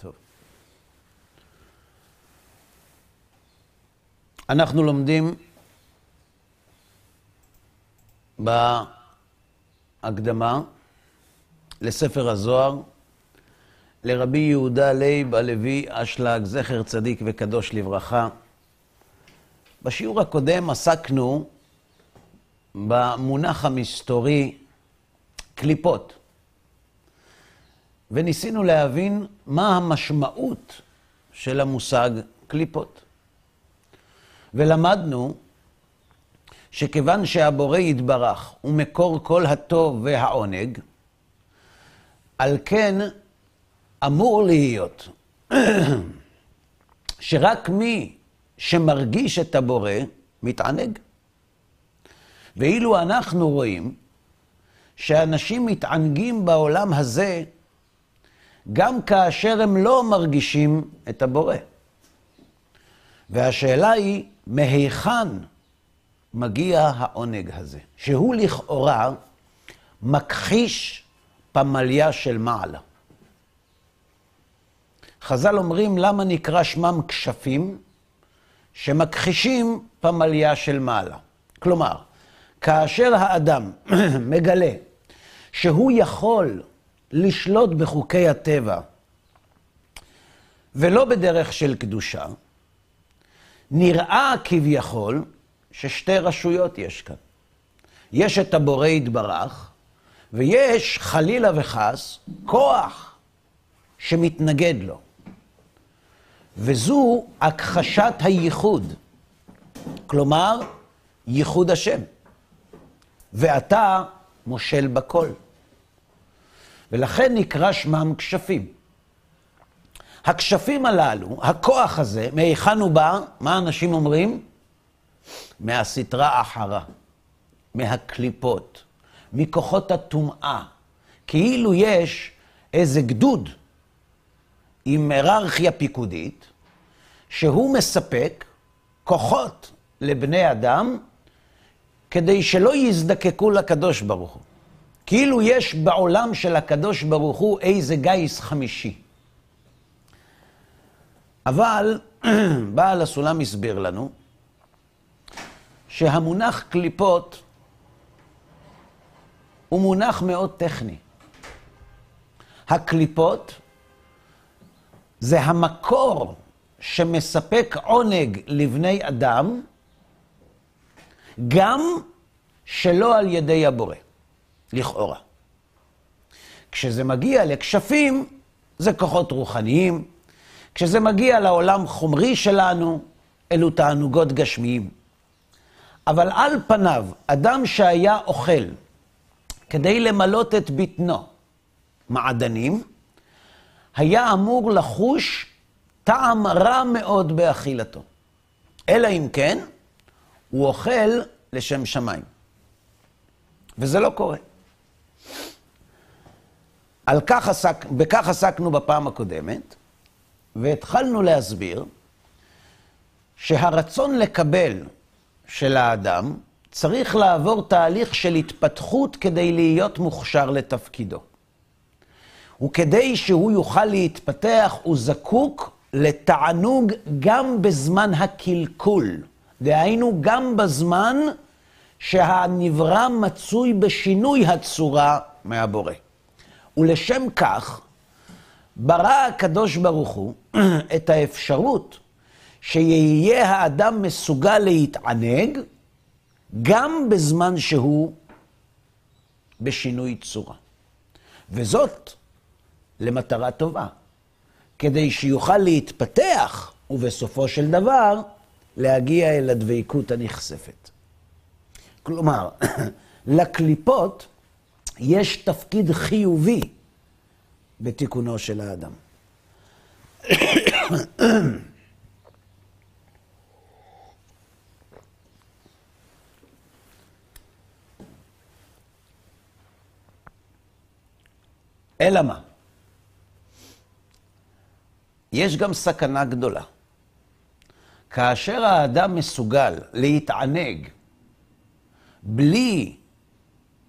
טוב. אנחנו לומדים בהקדמה לספר הזוהר לרבי יהודה לייב הלוי אשלג, זכר צדיק וקדוש לברכה. בשיעור הקודם עסקנו במונח המסתורי קליפות, וניסינו להבין מה המשמעות של המושג קליפות. ולמדנו שכיוון שהבורא יתברך הוא מקור כל הטוב והעונג, על כן אמור להיות שרק מי שמרגיש את הבורא מתענג. ואילו אנחנו רואים שאנשים מתענגים בעולם הזה גם כאשר הם לא מרגישים את הבורא. והשאלה היא, מהיכן מגיע העונג הזה? שהוא לכאורה מכחיש פמליה של מעלה. חז"ל אומרים למה נקרא שמם כשפים? שמכחישים פמליה של מעלה. כלומר, כאשר האדם מגלה שהוא יכול לשלוט בחוקי הטבע ולא בדרך של קדושה, נראה כביכול ששתי רשויות יש כאן. יש את הבורא יתברך, ויש, חלילה וחס, כוח שמתנגד לו. וזו הכחשת הייחוד. כלומר, ייחוד השם. ואתה מושל בכל. ולכן נקרא שמם כשפים. הכשפים הללו, הכוח הזה, מהיכן הוא בא? מה אנשים אומרים? מהסטרה אחרה, מהקליפות, מכוחות הטומאה. כאילו יש איזה גדוד עם היררכיה פיקודית, שהוא מספק כוחות לבני אדם כדי שלא יזדקקו לקדוש ברוך הוא. כאילו יש בעולם של הקדוש ברוך הוא איזה גיס חמישי. אבל בעל הסולם הסביר לנו שהמונח קליפות הוא מונח מאוד טכני. הקליפות זה המקור שמספק עונג לבני אדם, גם שלא על ידי הבורא, לכאורה. כשזה מגיע לכשפים, זה כוחות רוחניים. כשזה מגיע לעולם חומרי שלנו, אלו תענוגות גשמיים. אבל על פניו, אדם שהיה אוכל כדי למלות את בטנו מעדנים, היה אמור לחוש טעם רע מאוד באכילתו. אלא אם כן, הוא אוכל לשם שמיים. וזה לא קורה. על כך עסק, בכך עסקנו בפעם הקודמת, והתחלנו להסביר שהרצון לקבל של האדם צריך לעבור תהליך של התפתחות כדי להיות מוכשר לתפקידו. וכדי שהוא יוכל להתפתח, הוא זקוק לתענוג גם בזמן הקלקול. דהיינו, גם בזמן שהנברא מצוי בשינוי הצורה מהבורא. ולשם כך, ברא הקדוש ברוך הוא את האפשרות שיהיה האדם מסוגל להתענג גם בזמן שהוא בשינוי צורה. וזאת למטרה טובה, כדי שיוכל להתפתח, ובסופו של דבר, להגיע אל הדבקות הנכספת. כלומר, לקליפות יש תפקיד חיובי בתיקונו של האדם. אלא מה? יש גם סכנה גדולה. כאשר האדם מסוגל להתענג בלי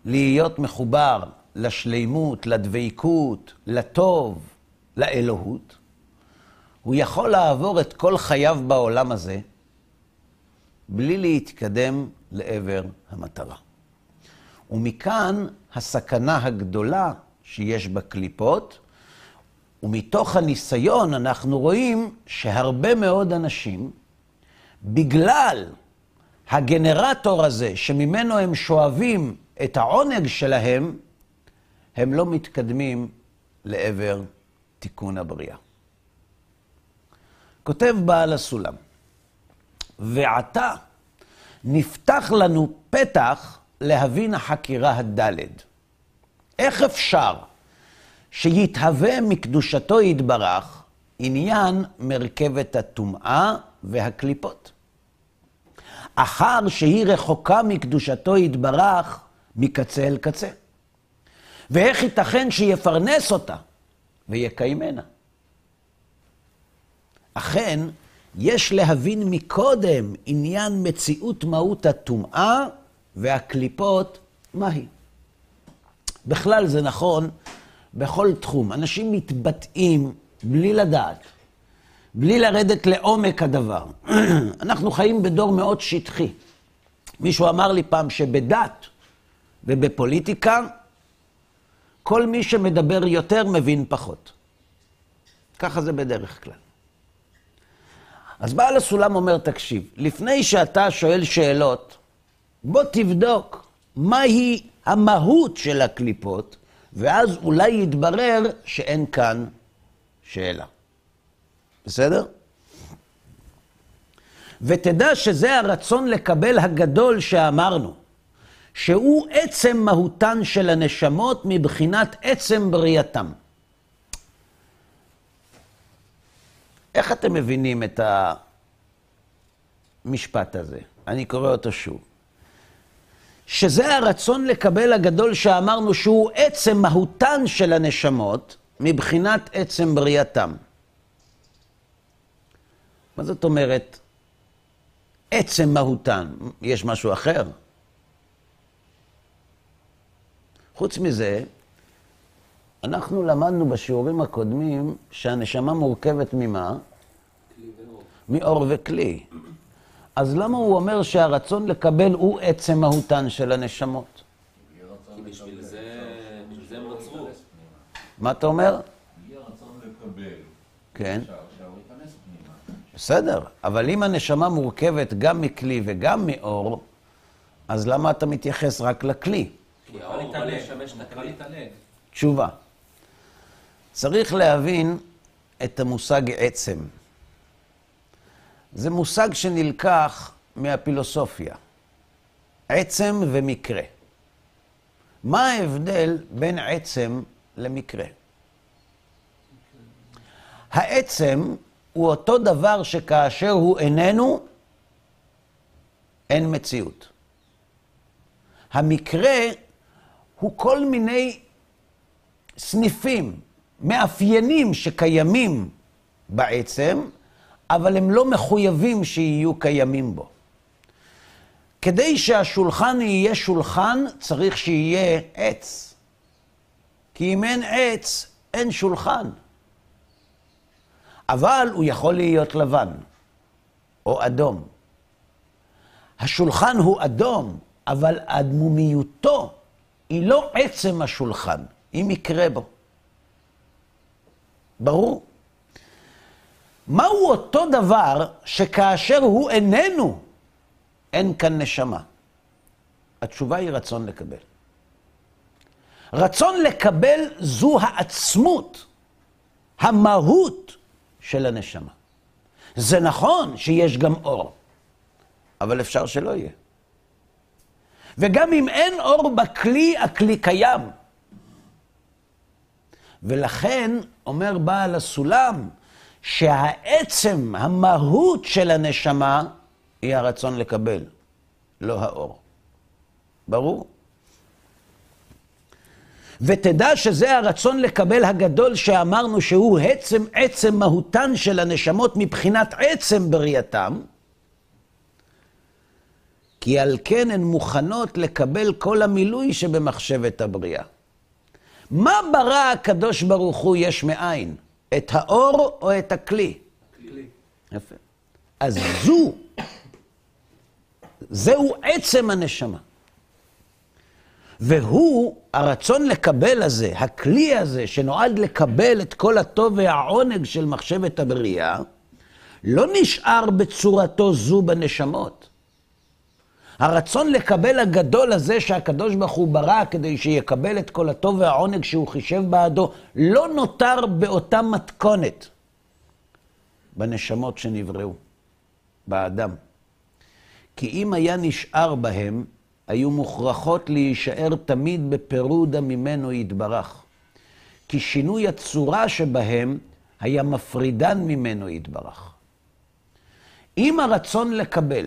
להיות מחובר לשלימות, לדבקות, לטוב, לאלוהות, הוא יכול לעבור את כל חייו בעולם הזה בלי להתקדם לעבר המטרה. ומכאן הסכנה הגדולה שיש בקליפות, ומתוך הניסיון אנחנו רואים שהרבה מאוד אנשים, בגלל הגנרטור הזה שממנו הם שואבים את העונג שלהם, הם לא מתקדמים לעבר תיקון הבריאה. כותב בעל הסולם, ועתה נפתח לנו פתח להבין החקירה הדלת. איך אפשר שיתהווה מקדושתו יתברך עניין מרכבת הטומאה והקליפות? אחר שהיא רחוקה מקדושתו יתברך מקצה אל קצה. ואיך ייתכן שיפרנס אותה ויקיימנה? אכן, יש להבין מקודם עניין מציאות מהות הטומאה והקליפות, מהי. בכלל זה נכון בכל תחום. אנשים מתבטאים בלי לדעת, בלי לרדת לעומק הדבר. אנחנו חיים בדור מאוד שטחי. מישהו אמר לי פעם שבדת ובפוליטיקה, כל מי שמדבר יותר מבין פחות. ככה זה בדרך כלל. אז בעל הסולם אומר, תקשיב, לפני שאתה שואל שאלות, בוא תבדוק מהי המהות של הקליפות, ואז אולי יתברר שאין כאן שאלה. בסדר? ותדע שזה הרצון לקבל הגדול שאמרנו, שהוא עצם מהותן של הנשמות מבחינת עצם בריאתם. איך אתם מבינים את המשפט הזה? אני קורא אותו שוב. שזה הרצון לקבל הגדול שאמרנו שהוא עצם מהותן של הנשמות מבחינת עצם בריאתם. מה זאת אומרת עצם מהותן? יש משהו אחר? חוץ מזה, אנחנו למדנו בשיעורים הקודמים שהנשמה מורכבת ממה? מאור וכלי. אז למה הוא אומר שהרצון לקבל הוא עצם מהותן של הנשמות? כי בשביל זה, הם נוצרו. מה אתה אומר? כן. בסדר, אבל אם הנשמה מורכבת גם מכלי וגם מאור, אז למה אתה מתייחס רק לכלי? כי האור בא לשמש את הכלי. תשובה. צריך להבין את המושג עצם. זה מושג שנלקח מהפילוסופיה. עצם ומקרה. מה ההבדל בין עצם למקרה? העצם הוא אותו דבר שכאשר הוא איננו, אין מציאות. המקרה הוא כל מיני סניפים, מאפיינים שקיימים בעצם, אבל הם לא מחויבים שיהיו קיימים בו. כדי שהשולחן יהיה שולחן, צריך שיהיה עץ. כי אם אין עץ, אין שולחן. אבל הוא יכול להיות לבן או אדום. השולחן הוא אדום, אבל אדמומיותו היא לא עצם השולחן, היא מקרה בו. ברור? מהו אותו דבר שכאשר הוא איננו, אין כאן נשמה? התשובה היא רצון לקבל. רצון לקבל זו העצמות, המהות של הנשמה. זה נכון שיש גם אור, אבל אפשר שלא יהיה. וגם אם אין אור בכלי, הכלי קיים. ולכן, אומר בעל הסולם, שהעצם, המהות של הנשמה, היא הרצון לקבל, לא האור. ברור? ותדע שזה הרצון לקבל הגדול שאמרנו שהוא עצם עצם מהותן של הנשמות מבחינת עצם בריאתם, כי על כן הן מוכנות לקבל כל המילוי שבמחשבת הבריאה. מה ברא הקדוש ברוך הוא יש מאין? את האור או את הכלי? יפה. אז זו, זהו עצם הנשמה. והוא, הרצון לקבל הזה, הכלי הזה, שנועד לקבל את כל הטוב והעונג של מחשבת הבריאה, לא נשאר בצורתו זו בנשמות. הרצון לקבל הגדול הזה שהקדוש ברוך הוא ברא כדי שיקבל את כל הטוב והעונג שהוא חישב בעדו, לא נותר באותה מתכונת בנשמות שנבראו, באדם. כי אם היה נשאר בהם, היו מוכרחות להישאר תמיד בפירודה ממנו יתברך. כי שינוי הצורה שבהם היה מפרידן ממנו יתברך. אם הרצון לקבל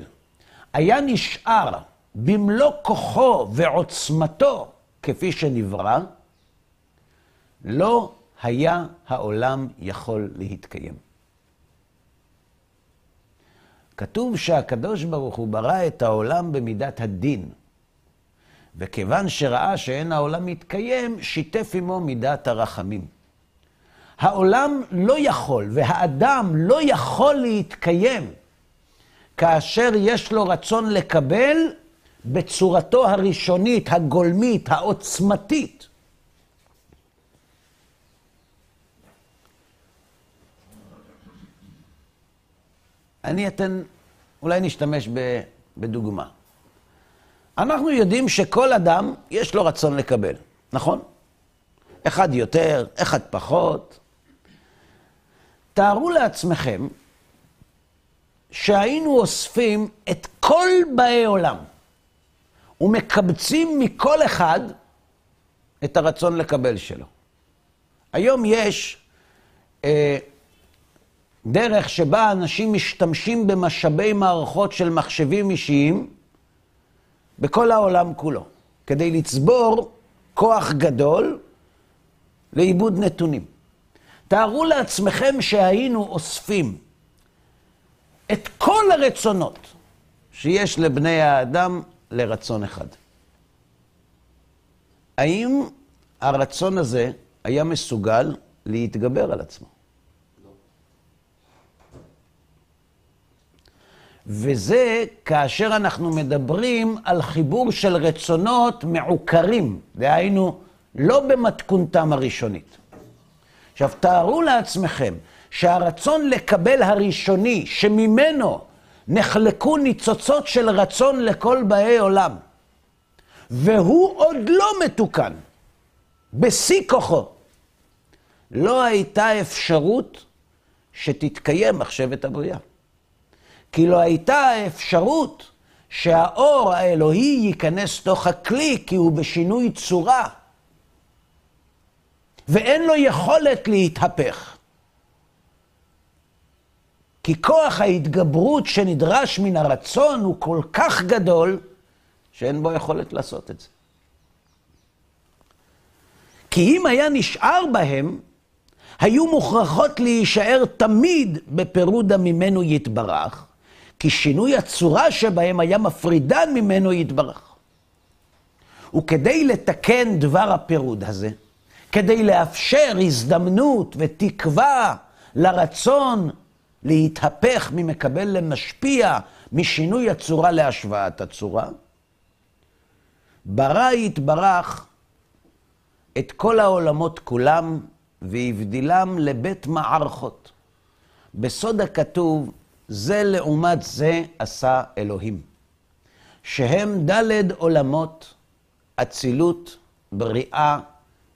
היה נשאר במלוא כוחו ועוצמתו כפי שנברא, לא היה העולם יכול להתקיים. כתוב שהקדוש ברוך הוא ברא את העולם במידת הדין, וכיוון שראה שאין העולם מתקיים, שיתף עמו מידת הרחמים. העולם לא יכול, והאדם לא יכול להתקיים כאשר יש לו רצון לקבל בצורתו הראשונית, הגולמית, העוצמתית. אני אתן, אולי נשתמש בדוגמה. אנחנו יודעים שכל אדם, יש לו רצון לקבל, נכון? אחד יותר, אחד פחות. תארו לעצמכם שהיינו אוספים את כל באי עולם ומקבצים מכל אחד את הרצון לקבל שלו. היום יש אה, דרך שבה אנשים משתמשים במשאבי מערכות של מחשבים אישיים בכל העולם כולו, כדי לצבור כוח גדול לעיבוד נתונים. תארו לעצמכם שהיינו אוספים את כל הרצונות שיש לבני האדם לרצון אחד. האם הרצון הזה היה מסוגל להתגבר על עצמו? וזה כאשר אנחנו מדברים על חיבור של רצונות מעוקרים, דהיינו, לא במתכונתם הראשונית. עכשיו, תארו לעצמכם שהרצון לקבל הראשוני, שממנו נחלקו ניצוצות של רצון לכל באי עולם, והוא עוד לא מתוקן, בשיא כוחו, לא הייתה אפשרות שתתקיים מחשבת הבריאה. כי לא הייתה אפשרות שהאור האלוהי ייכנס תוך הכלי, כי הוא בשינוי צורה, ואין לו יכולת להתהפך. כי כוח ההתגברות שנדרש מן הרצון הוא כל כך גדול, שאין בו יכולת לעשות את זה. כי אם היה נשאר בהם, היו מוכרחות להישאר תמיד בפירודה ממנו יתברך, כי שינוי הצורה שבהם היה מפרידן ממנו יתברך. וכדי לתקן דבר הפירוד הזה, כדי לאפשר הזדמנות ותקווה לרצון להתהפך ממקבל למשפיע, משינוי הצורה להשוואת הצורה, ברא יתברך את כל העולמות כולם והבדילם לבית מערכות. בסוד הכתוב, זה לעומת זה עשה אלוהים, שהם דלת עולמות, אצילות, בריאה,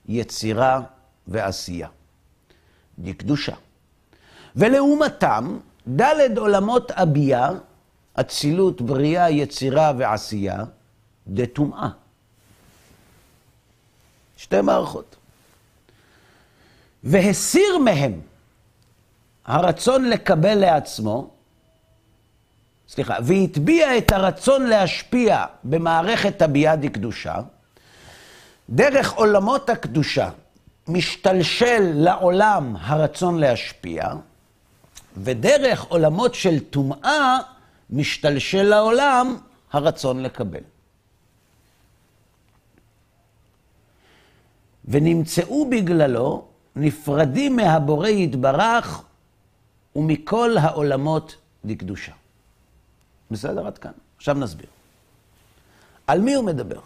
יצירה ועשייה. דקדושה. ולעומתם, דלת עולמות אביה, אצילות, בריאה, יצירה ועשייה, דטומאה. שתי מערכות. והסיר מהם הרצון לקבל לעצמו, סליחה, והטביע את הרצון להשפיע במערכת הביאה דקדושה, דרך עולמות הקדושה משתלשל לעולם הרצון להשפיע, ודרך עולמות של טומאה משתלשל לעולם הרצון לקבל. ונמצאו בגללו נפרדים מהבורא יתברך ומכל העולמות לקדושה. בסדר? עד כאן. עכשיו נסביר. על מי הוא מדבר?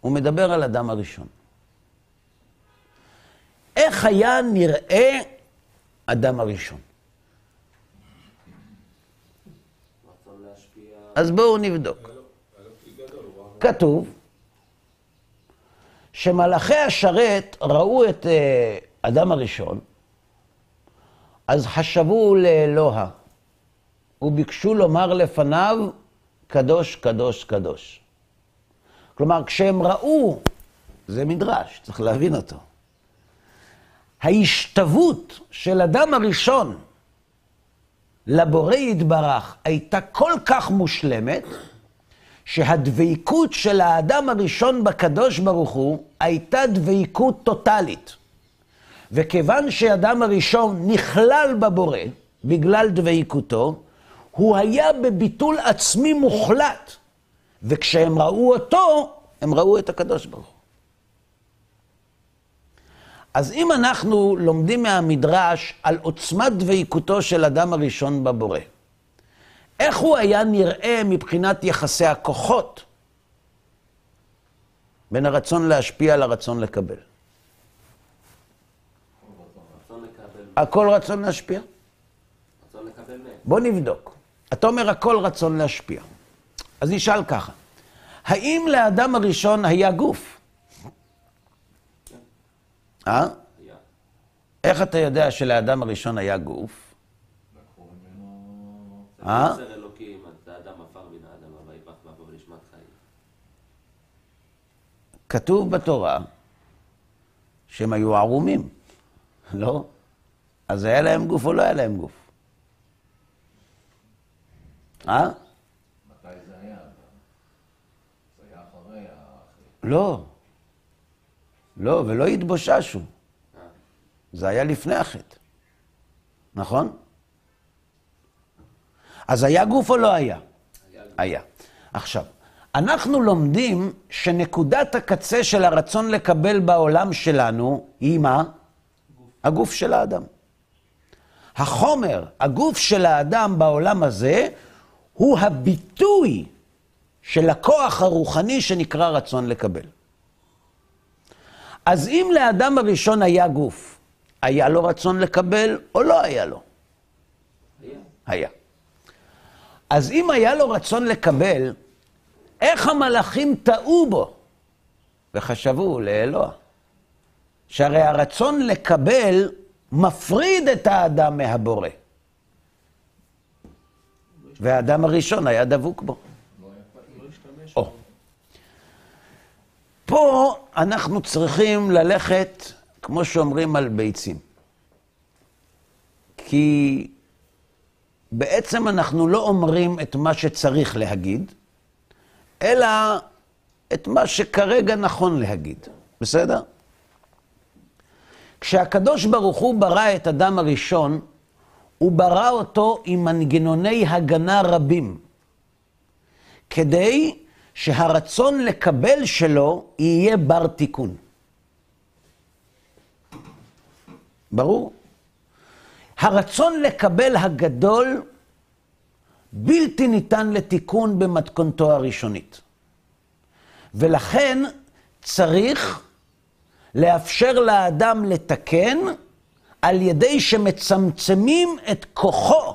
הוא מדבר על אדם הראשון. איך היה נראה אדם הראשון? אז בואו נבדוק. כתוב שמלאכי השרת ראו את אה, אדם הראשון, אז חשבו לאלוה, וביקשו לומר לפניו, קדוש, קדוש, קדוש. כלומר, כשהם ראו, זה מדרש, צריך להבין אותו. ההשתוות של אדם הראשון לבורא יתברך הייתה כל כך מושלמת, שהדבקות של האדם הראשון בקדוש ברוך הוא הייתה דבקות טוטאלית. וכיוון שאדם הראשון נכלל בבורא בגלל דבקותו, הוא היה בביטול עצמי מוחלט. וכשהם ראו אותו, הם ראו את הקדוש ברוך הוא. אז אם אנחנו לומדים מהמדרש על עוצמת דבקותו של אדם הראשון בבורא, איך הוא היה נראה מבחינת יחסי הכוחות בין הרצון להשפיע לרצון לקבל? הכל רצון להשפיע? רצון לקבל. בוא נבדוק. אתה אומר הכל רצון להשפיע. אז נשאל ככה, האם לאדם הראשון היה גוף? אה? היה. איך אתה יודע שלאדם הראשון היה גוף? אה? חיים. כתוב בתורה שהם היו ערומים, לא? אז היה להם גוף או לא היה להם גוף? אה? מתי זה היה? זה היה אחרי האחרי. לא. לא, ולא התבוששו. זה היה לפני החטא. נכון? אז היה גוף או לא היה? היה. עכשיו, אנחנו לומדים שנקודת הקצה של הרצון לקבל בעולם שלנו היא מה? הגוף של האדם. החומר, הגוף של האדם בעולם הזה, הוא הביטוי של הכוח הרוחני שנקרא רצון לקבל. אז אם לאדם הראשון היה גוף, היה לו רצון לקבל או לא היה לו? היה. היה. אז אם היה לו רצון לקבל, איך המלאכים טעו בו וחשבו לאלוה? שהרי הרצון לקבל מפריד את האדם מהבורא. והאדם הראשון היה דבוק בו. או. פה אנחנו צריכים ללכת, כמו שאומרים, על ביצים. כי בעצם אנחנו לא אומרים את מה שצריך להגיד, אלא את מה שכרגע נכון להגיד. בסדר? כשהקדוש ברוך הוא ברא את אדם הראשון, הוא ברא אותו עם מנגנוני הגנה רבים, כדי שהרצון לקבל שלו יהיה בר תיקון. ברור? הרצון לקבל הגדול בלתי ניתן לתיקון במתכונתו הראשונית. ולכן צריך לאפשר לאדם לתקן על ידי שמצמצמים את כוחו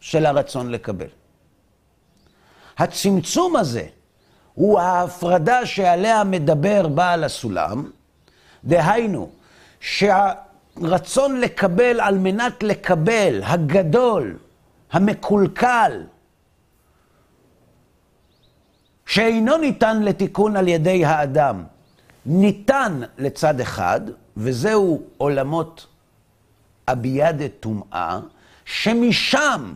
של הרצון לקבל. הצמצום הזה הוא ההפרדה שעליה מדבר בעל הסולם, דהיינו, שהרצון לקבל על מנת לקבל, הגדול, המקולקל, שאינו ניתן לתיקון על ידי האדם, ניתן לצד אחד, וזהו עולמות אבידה טומאה, שמשם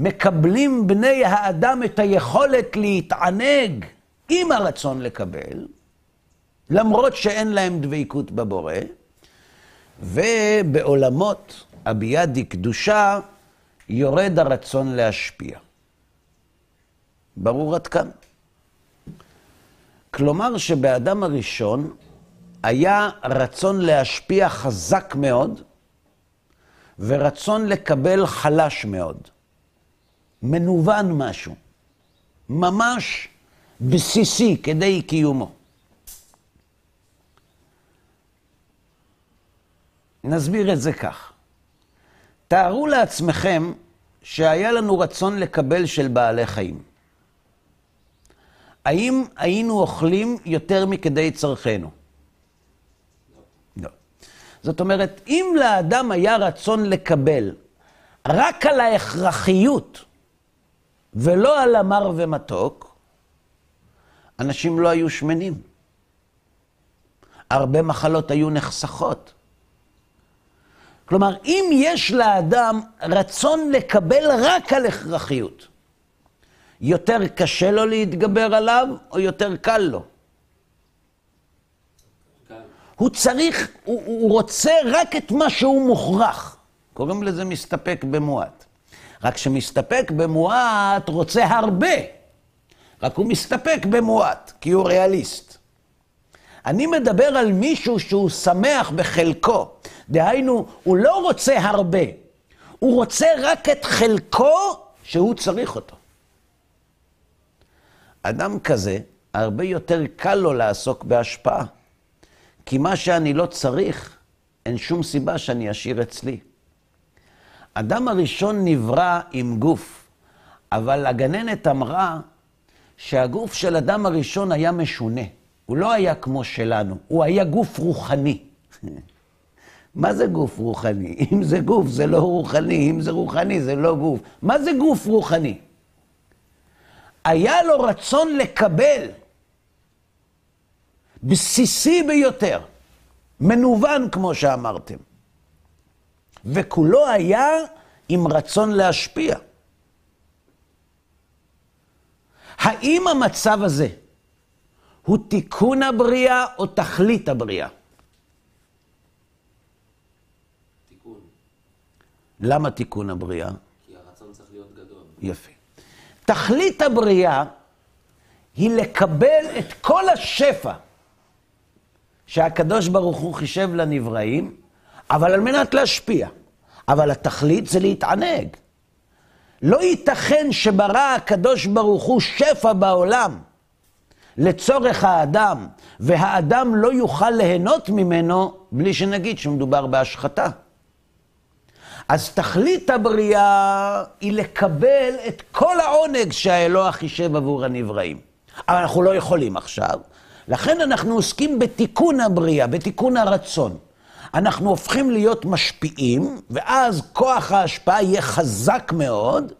מקבלים בני האדם את היכולת להתענג עם הרצון לקבל, למרות שאין להם דבקות בבורא, ובעולמות אבידי קדושה יורד הרצון להשפיע. ברור עד כאן? כלומר שבאדם הראשון היה רצון להשפיע חזק מאוד, ורצון לקבל חלש מאוד. מנוון משהו. ממש בסיסי כדי קיומו. נסביר את זה כך. תארו לעצמכם שהיה לנו רצון לקבל של בעלי חיים. האם היינו אוכלים יותר מכדי צרכנו? לא. זאת אומרת, אם לאדם היה רצון לקבל רק על ההכרחיות ולא על המר ומתוק, אנשים לא היו שמנים. הרבה מחלות היו נחסכות. כלומר, אם יש לאדם רצון לקבל רק על הכרחיות, יותר קשה לו להתגבר עליו או יותר קל לו? הוא צריך, הוא, הוא רוצה רק את מה שהוא מוכרח. קוראים לזה מסתפק במועט. רק שמסתפק במועט רוצה הרבה. רק הוא מסתפק במועט, כי הוא ריאליסט. אני מדבר על מישהו שהוא שמח בחלקו. דהיינו, הוא לא רוצה הרבה, הוא רוצה רק את חלקו שהוא צריך אותו. אדם כזה, הרבה יותר קל לו לעסוק בהשפעה. כי מה שאני לא צריך, אין שום סיבה שאני אשאיר אצלי. אדם הראשון נברא עם גוף, אבל הגננת אמרה שהגוף של אדם הראשון היה משונה. הוא לא היה כמו שלנו, הוא היה גוף רוחני. מה זה גוף רוחני? אם זה גוף, זה לא רוחני, אם זה רוחני, זה לא גוף. מה זה גוף רוחני? היה לו רצון לקבל, בסיסי ביותר, מנוון, כמו שאמרתם. וכולו היה עם רצון להשפיע. האם המצב הזה הוא תיקון הבריאה או תכלית הבריאה? תיקון. למה תיקון הבריאה? כי הרצון צריך להיות גדול. יפה. תכלית הבריאה היא לקבל את כל השפע שהקדוש ברוך הוא חישב לנבראים, אבל על מנת להשפיע. אבל התכלית זה להתענג. לא ייתכן שברא הקדוש ברוך הוא שפע בעולם לצורך האדם, והאדם לא יוכל ליהנות ממנו בלי שנגיד שמדובר בהשחתה. אז תכלית הבריאה היא לקבל את כל העונג שהאלוה חישב עבור הנבראים. אבל אנחנו לא יכולים עכשיו, לכן אנחנו עוסקים בתיקון הבריאה, בתיקון הרצון. אנחנו הופכים להיות משפיעים, ואז כוח ההשפעה יהיה חזק מאוד,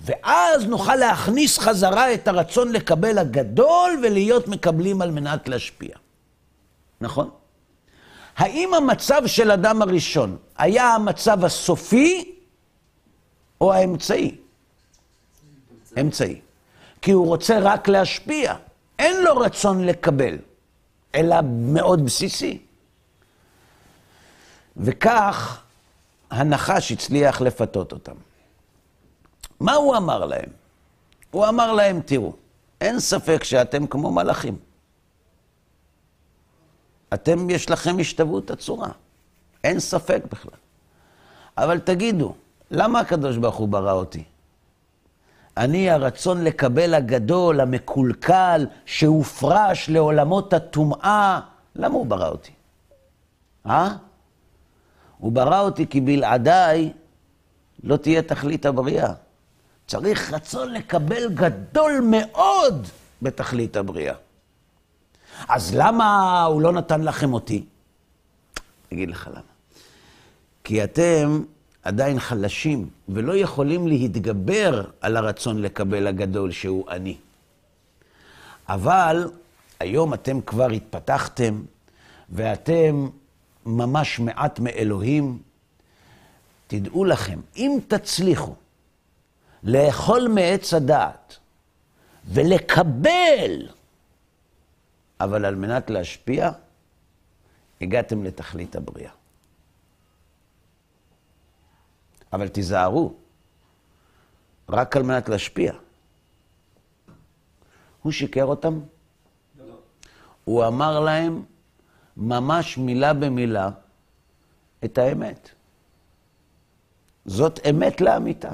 ואז נוכל להכניס חזרה את הרצון לקבל הגדול ולהיות מקבלים על מנת להשפיע. נכון? האם המצב של אדם הראשון היה המצב הסופי או האמצעי? אמצעי. כי הוא רוצה רק להשפיע, אין לו רצון לקבל, אלא מאוד בסיסי. וכך הנחש הצליח לפתות אותם. מה הוא אמר להם? הוא אמר להם, תראו, אין ספק שאתם כמו מלאכים. אתם, יש לכם השתוות הצורה. אין ספק בכלל. אבל תגידו, למה הקדוש ברוך הוא ברא אותי? אני הרצון לקבל הגדול, המקולקל, שהופרש לעולמות הטומאה, למה הוא ברא אותי? אה? הוא ברא אותי כי בלעדיי לא תהיה תכלית הבריאה. צריך רצון לקבל גדול מאוד בתכלית הבריאה. אז למה הוא לא נתן לכם אותי? אגיד לך למה. כי אתם עדיין חלשים ולא יכולים להתגבר על הרצון לקבל הגדול שהוא אני. אבל היום אתם כבר התפתחתם ואתם ממש מעט מאלוהים. תדעו לכם, אם תצליחו לאכול מעץ הדעת ולקבל אבל על מנת להשפיע, הגעתם לתכלית הבריאה. אבל תיזהרו, רק על מנת להשפיע. הוא שיקר אותם? לא. הוא אמר להם ממש מילה במילה את האמת. זאת אמת לאמיתה.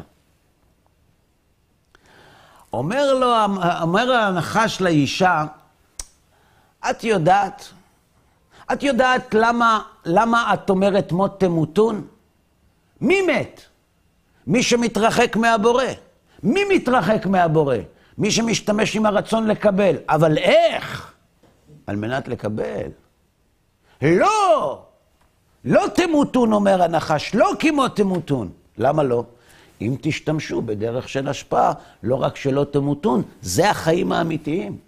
אומר לו, אומר הנחש לאישה, את יודעת, את יודעת למה, למה את אומרת מות תמותון? מי מת? מי שמתרחק מהבורא. מי מתרחק מהבורא? מי שמשתמש עם הרצון לקבל. אבל איך? על מנת לקבל. לא! לא תמותון, אומר הנחש, לא כמו תמותון. למה לא? אם תשתמשו בדרך של השפעה, לא רק שלא תמותון, זה החיים האמיתיים.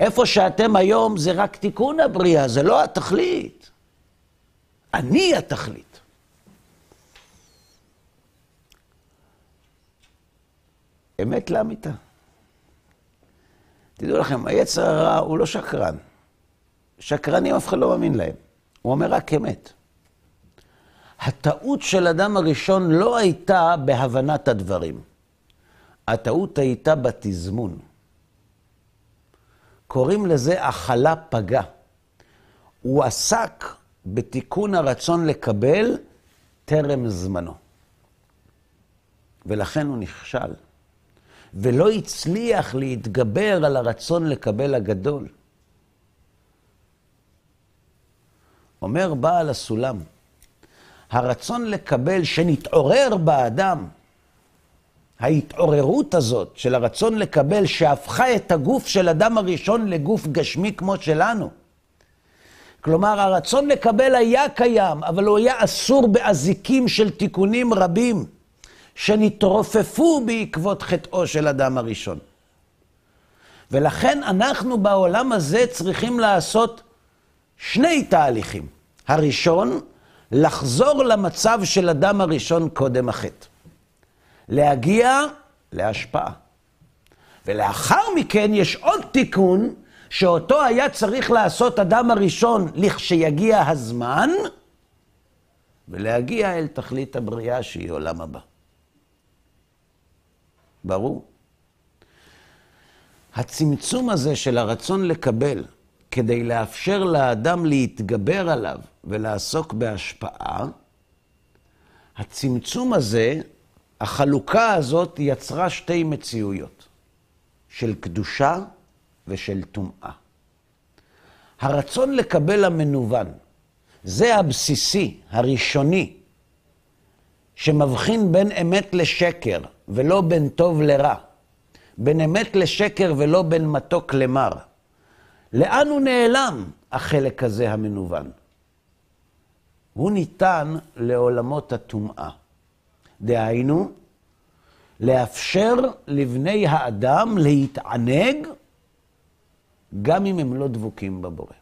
איפה שאתם היום זה רק תיקון הבריאה, זה לא התכלית. אני התכלית. אמת לאמיתה. תדעו לכם, היצר הרע הוא לא שקרן. שקרנים אף אחד לא מאמין להם. הוא אומר רק אמת. הטעות של אדם הראשון לא הייתה בהבנת הדברים. הטעות הייתה בתזמון. קוראים לזה הכלה פגה. הוא עסק בתיקון הרצון לקבל טרם זמנו. ולכן הוא נכשל. ולא הצליח להתגבר על הרצון לקבל הגדול. אומר בעל הסולם, הרצון לקבל שנתעורר באדם, ההתעוררות הזאת של הרצון לקבל שהפכה את הגוף של אדם הראשון לגוף גשמי כמו שלנו. כלומר, הרצון לקבל היה קיים, אבל הוא היה אסור באזיקים של תיקונים רבים שנתרופפו בעקבות חטאו של אדם הראשון. ולכן אנחנו בעולם הזה צריכים לעשות שני תהליכים. הראשון, לחזור למצב של אדם הראשון קודם החטא. להגיע להשפעה. ולאחר מכן יש עוד תיקון, שאותו היה צריך לעשות אדם הראשון לכשיגיע הזמן, ולהגיע אל תכלית הבריאה שהיא עולם הבא. ברור. הצמצום הזה של הרצון לקבל, כדי לאפשר לאדם להתגבר עליו ולעסוק בהשפעה, הצמצום הזה, החלוקה הזאת יצרה שתי מציאויות, של קדושה ושל טומאה. הרצון לקבל המנוון, זה הבסיסי, הראשוני, שמבחין בין אמת לשקר ולא בין טוב לרע, בין אמת לשקר ולא בין מתוק למר. לאן הוא נעלם, החלק הזה המנוון? הוא ניתן לעולמות הטומאה. דהיינו, לאפשר לבני האדם להתענג גם אם הם לא דבוקים בבורא.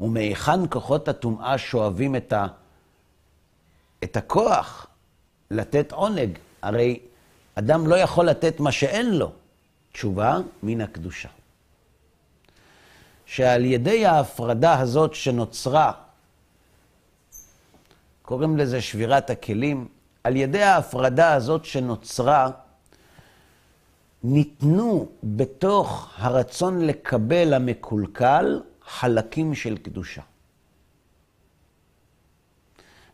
ומהיכן כוחות הטומאה שואבים את, ה... את הכוח לתת עונג? הרי אדם לא יכול לתת מה שאין לו. תשובה, מן הקדושה. שעל ידי ההפרדה הזאת שנוצרה, קוראים לזה שבירת הכלים, על ידי ההפרדה הזאת שנוצרה, ניתנו בתוך הרצון לקבל המקולקל חלקים של קדושה.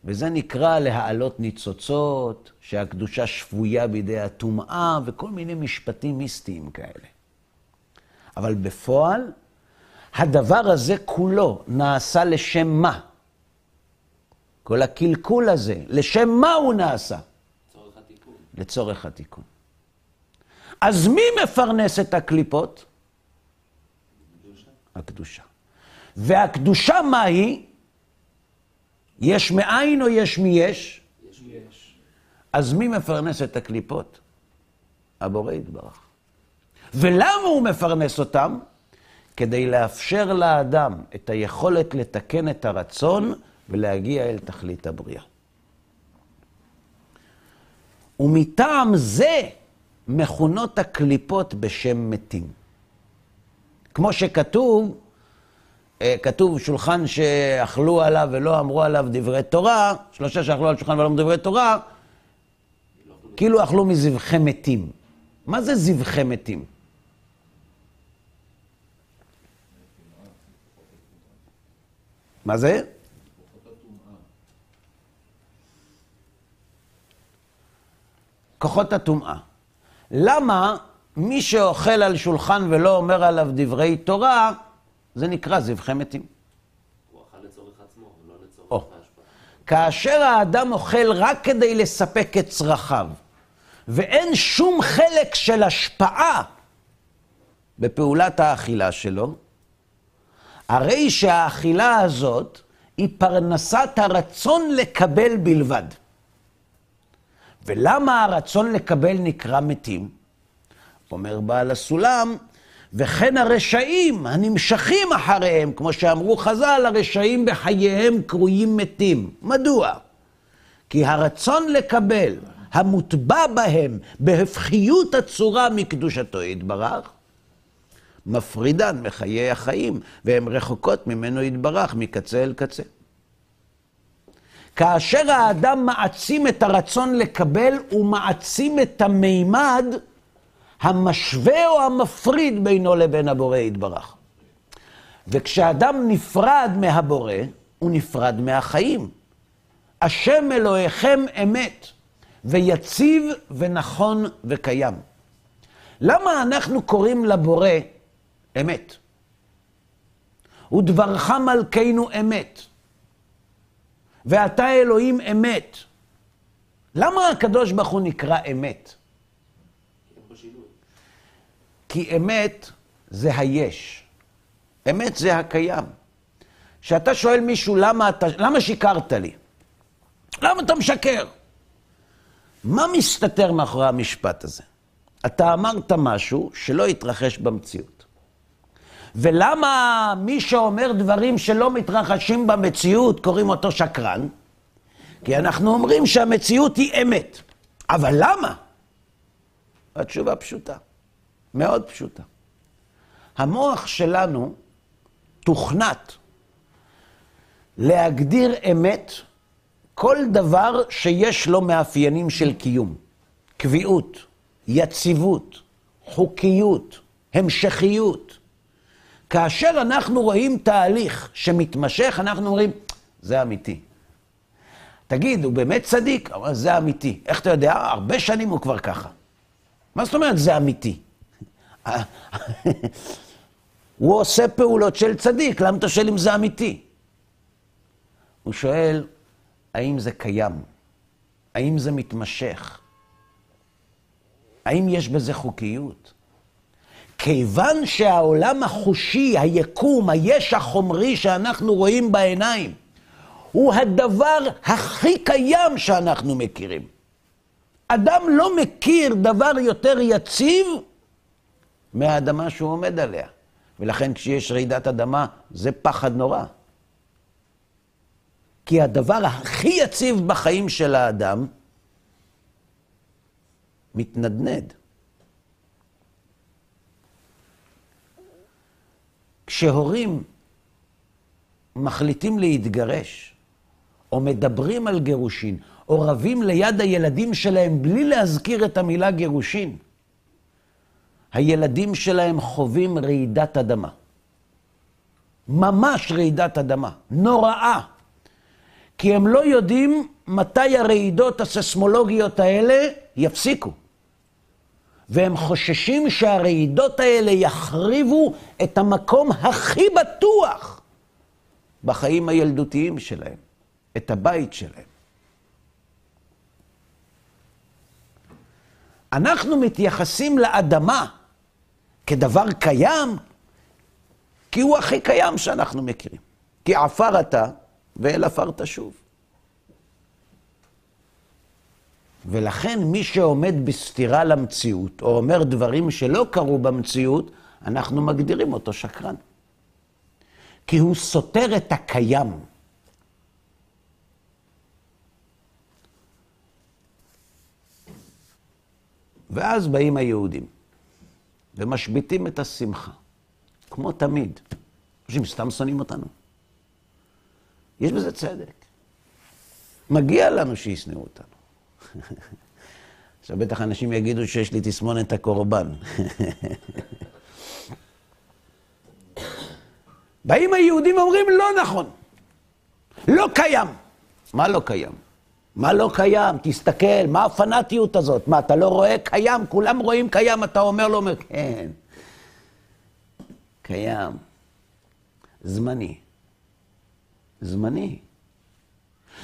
וזה נקרא להעלות ניצוצות, שהקדושה שבויה בידי הטומאה, וכל מיני משפטים מיסטיים כאלה. אבל בפועל, הדבר הזה כולו נעשה לשם מה? כל הקלקול הזה, לשם מה הוא נעשה? לצורך התיקון. לצורך התיקון. אז מי מפרנס את הקליפות? קדושה. הקדושה. והקדושה מהי? יש מאין או יש מיש? יש יש. אז מי מפרנס את הקליפות? הבורא יתברך. ולמה הוא מפרנס אותם? כדי לאפשר לאדם את היכולת לתקן את הרצון ולהגיע אל תכלית הבריאה. ומטעם זה מכונות הקליפות בשם מתים. כמו שכתוב, אה, כתוב שולחן שאכלו עליו ולא אמרו עליו דברי תורה, שלושה שאכלו על שולחן ולא אמרו דברי תורה, כאילו אכלו מזבחי מתים. מה זה זבחי מתים? מה זה? כוחות הטומאה. למה מי שאוכל על שולחן ולא אומר עליו דברי תורה, זה נקרא זבחי מתים. הוא אכל לצורך עצמו, ולא לצורך או. ההשפעה. כאשר האדם אוכל רק כדי לספק את צרכיו, ואין שום חלק של השפעה בפעולת האכילה שלו, הרי שהאכילה הזאת היא פרנסת הרצון לקבל בלבד. ולמה הרצון לקבל נקרא מתים? אומר בעל הסולם, וכן הרשעים הנמשכים אחריהם, כמו שאמרו חז"ל, הרשעים בחייהם קרויים מתים. מדוע? כי הרצון לקבל, המוטבע בהם בהפכיות הצורה מקדושתו יתברך, מפרידן מחיי החיים, והן רחוקות ממנו יתברך מקצה אל קצה. כאשר האדם מעצים את הרצון לקבל, הוא מעצים את המימד המשווה או המפריד בינו לבין הבורא יתברך. וכשאדם נפרד מהבורא, הוא נפרד מהחיים. השם אלוהיכם אמת, ויציב ונכון וקיים. למה אנחנו קוראים לבורא אמת? ודברך מלכנו אמת, ואתה אלוהים אמת. למה הקדוש ברוך הוא נקרא אמת? כי אמת זה היש. אמת זה הקיים. כשאתה שואל מישהו, למה, אתה, למה שיקרת לי? למה אתה משקר? מה מסתתר מאחורי המשפט הזה? אתה אמרת משהו שלא התרחש במציאות. ולמה מי שאומר דברים שלא מתרחשים במציאות, קוראים אותו שקרן? כי אנחנו אומרים שהמציאות היא אמת. אבל למה? התשובה פשוטה, מאוד פשוטה. המוח שלנו תוכנת להגדיר אמת כל דבר שיש לו מאפיינים של קיום. קביעות, יציבות, חוקיות, המשכיות. כאשר אנחנו רואים תהליך שמתמשך, אנחנו אומרים, זה אמיתי. תגיד, הוא באמת צדיק? אבל זה אמיתי. איך אתה יודע? הרבה שנים הוא כבר ככה. מה זאת אומרת זה אמיתי? הוא עושה פעולות של צדיק, למה אתה שואל אם זה אמיתי? הוא שואל, האם זה קיים? האם זה מתמשך? האם יש בזה חוקיות? כיוון שהעולם החושי, היקום, היש החומרי שאנחנו רואים בעיניים, הוא הדבר הכי קיים שאנחנו מכירים. אדם לא מכיר דבר יותר יציב מהאדמה שהוא עומד עליה. ולכן כשיש רעידת אדמה, זה פחד נורא. כי הדבר הכי יציב בחיים של האדם מתנדנד. כשהורים מחליטים להתגרש, או מדברים על גירושין, או רבים ליד הילדים שלהם בלי להזכיר את המילה גירושין, הילדים שלהם חווים רעידת אדמה. ממש רעידת אדמה, נוראה. כי הם לא יודעים מתי הרעידות הססמולוגיות האלה יפסיקו. והם חוששים שהרעידות האלה יחריבו את המקום הכי בטוח בחיים הילדותיים שלהם, את הבית שלהם. אנחנו מתייחסים לאדמה כדבר קיים, כי הוא הכי קיים שאנחנו מכירים. כי עפר אתה ואל עפר תשוב. ולכן מי שעומד בסתירה למציאות, או אומר דברים שלא קרו במציאות, אנחנו מגדירים אותו שקרן. כי הוא סותר את הקיים. ואז באים היהודים ומשביתים את השמחה, כמו תמיד. אנשים סתם שונאים אותנו. יש בזה צדק. מגיע לנו שישנאו אותנו. עכשיו בטח אנשים יגידו שיש לי תסמונת הקורבן. באים היהודים ואומרים, לא נכון, לא קיים. מה לא קיים? מה לא קיים? תסתכל, מה הפנאטיות הזאת? מה, אתה לא רואה? קיים, כולם רואים קיים, אתה אומר לו, כן, קיים. זמני. זמני.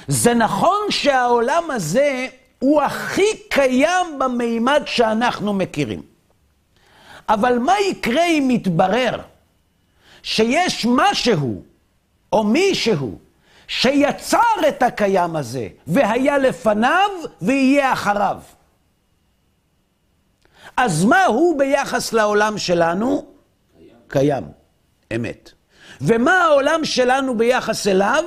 זה נכון שהעולם הזה הוא הכי קיים במימד שאנחנו מכירים. אבל מה יקרה אם יתברר שיש משהו או מישהו שיצר את הקיים הזה והיה לפניו ויהיה אחריו? אז מה הוא ביחס לעולם שלנו? קיים. קיים, אמת. ומה העולם שלנו ביחס אליו?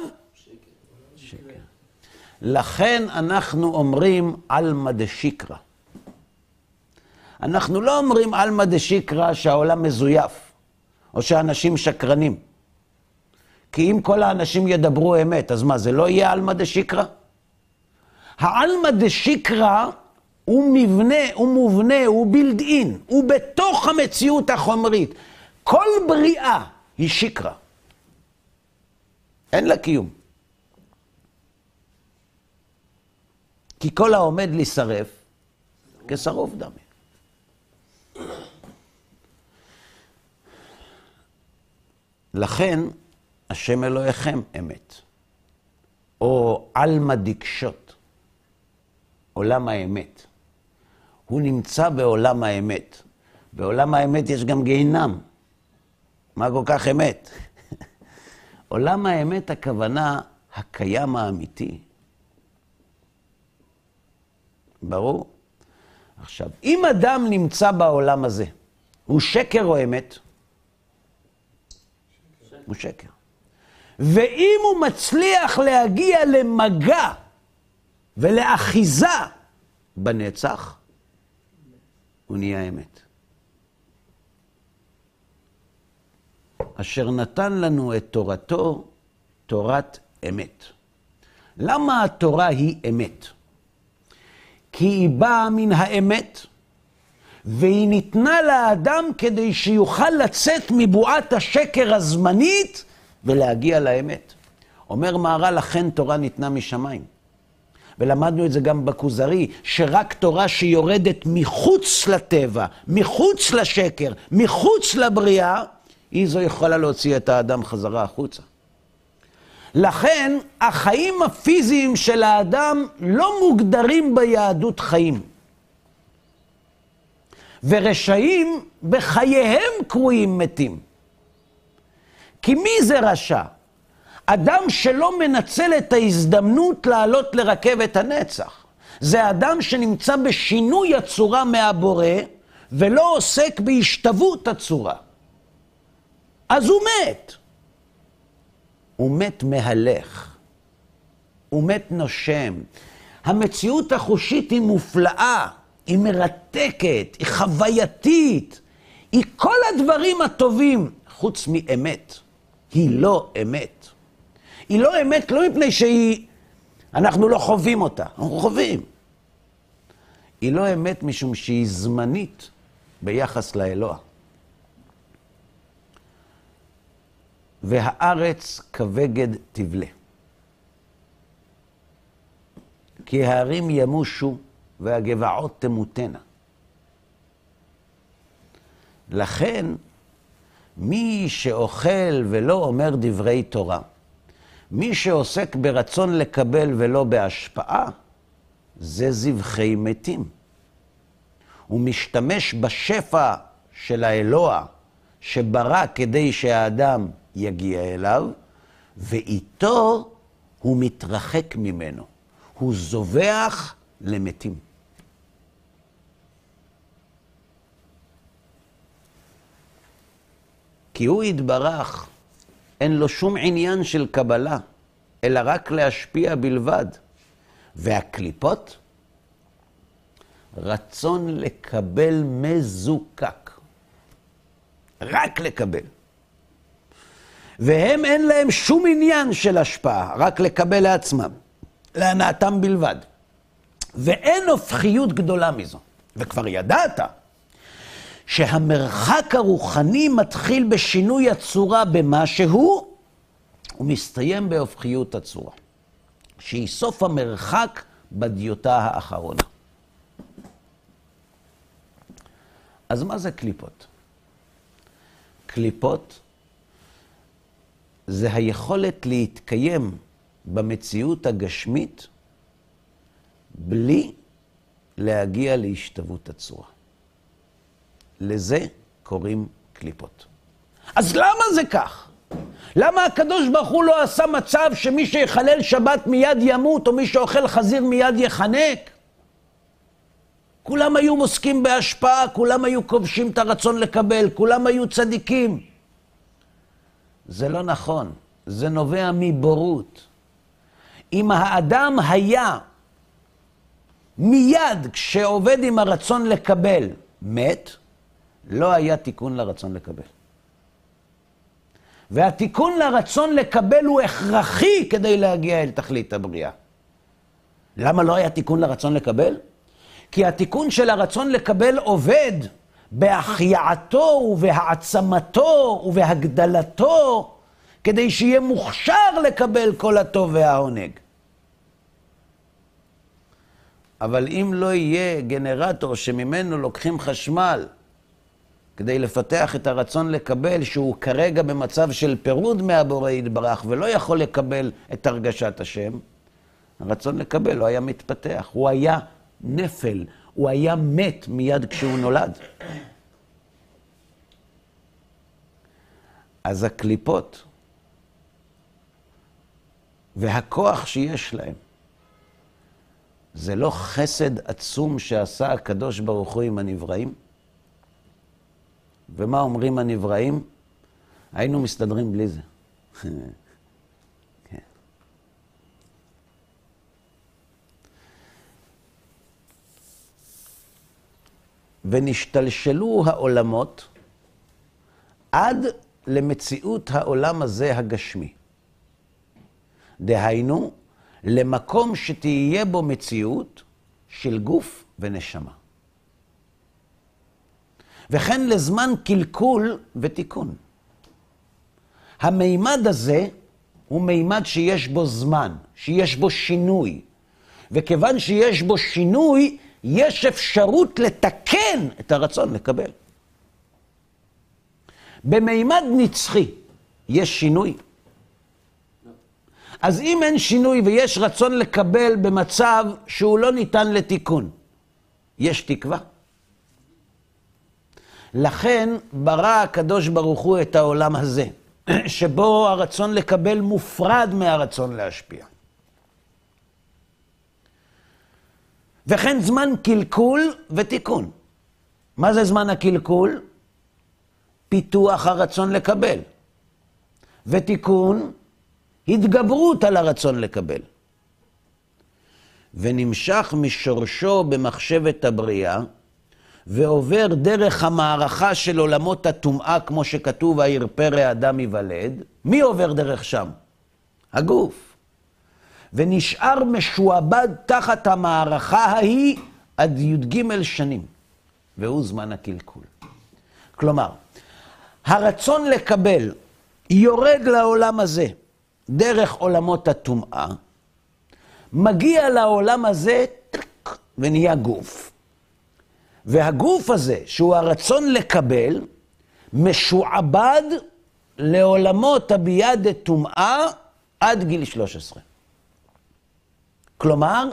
לכן אנחנו אומרים עלמא דשיקרא. אנחנו לא אומרים עלמא דשיקרא שהעולם מזויף, או שאנשים שקרנים. כי אם כל האנשים ידברו אמת, אז מה, זה לא יהיה עלמא דשיקרא? העלמא דשיקרא הוא מבנה, הוא מובנה, הוא בילד אין, הוא בתוך המציאות החומרית. כל בריאה היא שיקרא. אין לה קיום. כי כל העומד להישרף, כשרוף דמי. לכן, השם אלוהיכם אמת. או עלמא דקשות, עולם האמת. הוא נמצא בעולם האמת. בעולם האמת יש גם גיהינם. מה כל כך אמת? עולם האמת, הכוונה, הקיים האמיתי. ברור? עכשיו, אם אדם נמצא בעולם הזה, הוא שקר או אמת? הוא שקר. ואם הוא מצליח להגיע למגע ולאחיזה בנצח, הוא נהיה אמת. אשר נתן לנו את תורתו, תורת אמת. למה התורה היא אמת? כי היא באה מן האמת, והיא ניתנה לאדם כדי שיוכל לצאת מבועת השקר הזמנית ולהגיע לאמת. אומר מהר"ל, לכן תורה ניתנה משמיים. ולמדנו את זה גם בכוזרי, שרק תורה שיורדת מחוץ לטבע, מחוץ לשקר, מחוץ לבריאה, היא זו יכולה להוציא את האדם חזרה החוצה. לכן, החיים הפיזיים של האדם לא מוגדרים ביהדות חיים. ורשעים בחייהם קרויים מתים. כי מי זה רשע? אדם שלא מנצל את ההזדמנות לעלות לרכבת הנצח. זה אדם שנמצא בשינוי הצורה מהבורא, ולא עוסק בהשתוות הצורה. אז הוא מת. הוא מת מהלך. הוא מת נושם. המציאות החושית היא מופלאה, היא מרתקת, היא חווייתית, היא כל הדברים הטובים, חוץ מאמת. היא לא אמת. היא לא אמת לא מפני שהיא... אנחנו לא חווים אותה, אנחנו חווים. היא לא אמת משום שהיא זמנית ביחס לאלוה. והארץ כבגד תבלה. כי ההרים ימושו והגבעות תמותנה. לכן, מי שאוכל ולא אומר דברי תורה, מי שעוסק ברצון לקבל ולא בהשפעה, זה זבחי מתים. הוא משתמש בשפע של האלוה שברא כדי שהאדם יגיע אליו, ואיתו הוא מתרחק ממנו. הוא זובח למתים. כי הוא יתברך, אין לו שום עניין של קבלה, אלא רק להשפיע בלבד. והקליפות, רצון לקבל מזוקק. רק לקבל. והם אין להם שום עניין של השפעה, רק לקבל לעצמם, להנאתם בלבד. ואין הופכיות גדולה מזו. וכבר ידעת שהמרחק הרוחני מתחיל בשינוי הצורה במשהו, ומסתיים בהופכיות הצורה. שהיא סוף המרחק בדיוטה האחרונה. אז מה זה קליפות? קליפות זה היכולת להתקיים במציאות הגשמית בלי להגיע להשתוות הצורה. לזה קוראים קליפות. אז למה זה כך? למה הקדוש ברוך הוא לא עשה מצב שמי שיחלל שבת מיד ימות, או מי שאוכל חזיר מיד יחנק? כולם היו מוסקים בהשפעה, כולם היו כובשים את הרצון לקבל, כולם היו צדיקים. זה לא נכון, זה נובע מבורות. אם האדם היה מיד כשעובד עם הרצון לקבל מת, לא היה תיקון לרצון לקבל. והתיקון לרצון לקבל הוא הכרחי כדי להגיע אל תכלית הבריאה. למה לא היה תיקון לרצון לקבל? כי התיקון של הרצון לקבל עובד בהחייאתו ובהעצמתו ובהגדלתו, כדי שיהיה מוכשר לקבל כל הטוב והעונג. אבל אם לא יהיה גנרטור שממנו לוקחים חשמל כדי לפתח את הרצון לקבל, שהוא כרגע במצב של פירוד מהבורא יתברך ולא יכול לקבל את הרגשת השם, הרצון לקבל לא היה מתפתח, הוא היה נפל, הוא היה מת מיד כשהוא נולד. אז הקליפות והכוח שיש להם, זה לא חסד עצום שעשה הקדוש ברוך הוא עם הנבראים? ומה אומרים הנבראים? היינו מסתדרים בלי זה. ונשתלשלו העולמות עד למציאות העולם הזה הגשמי. דהיינו, למקום שתהיה בו מציאות של גוף ונשמה. וכן לזמן קלקול ותיקון. המימד הזה הוא מימד שיש בו זמן, שיש בו שינוי. וכיוון שיש בו שינוי, יש אפשרות לתקן את הרצון לקבל. במימד נצחי יש שינוי. אז אם אין שינוי ויש רצון לקבל במצב שהוא לא ניתן לתיקון, יש תקווה? לכן ברא הקדוש ברוך הוא את העולם הזה, שבו הרצון לקבל מופרד מהרצון להשפיע. וכן זמן קלקול ותיקון. מה זה זמן הקלקול? פיתוח הרצון לקבל. ותיקון, התגברות על הרצון לקבל. ונמשך משורשו במחשבת הבריאה, ועובר דרך המערכה של עולמות הטומאה, כמו שכתוב, הירפא האדם ייוולד, מי עובר דרך שם? הגוף. ונשאר משועבד תחת המערכה ההיא עד י"ג שנים, והוא זמן הקלקול. כלומר, הרצון לקבל יורד לעולם הזה דרך עולמות הטומאה, מגיע לעולם הזה ונהיה גוף. והגוף הזה, שהוא הרצון לקבל, משועבד לעולמות הביאה דטומאה עד גיל 13. כלומר,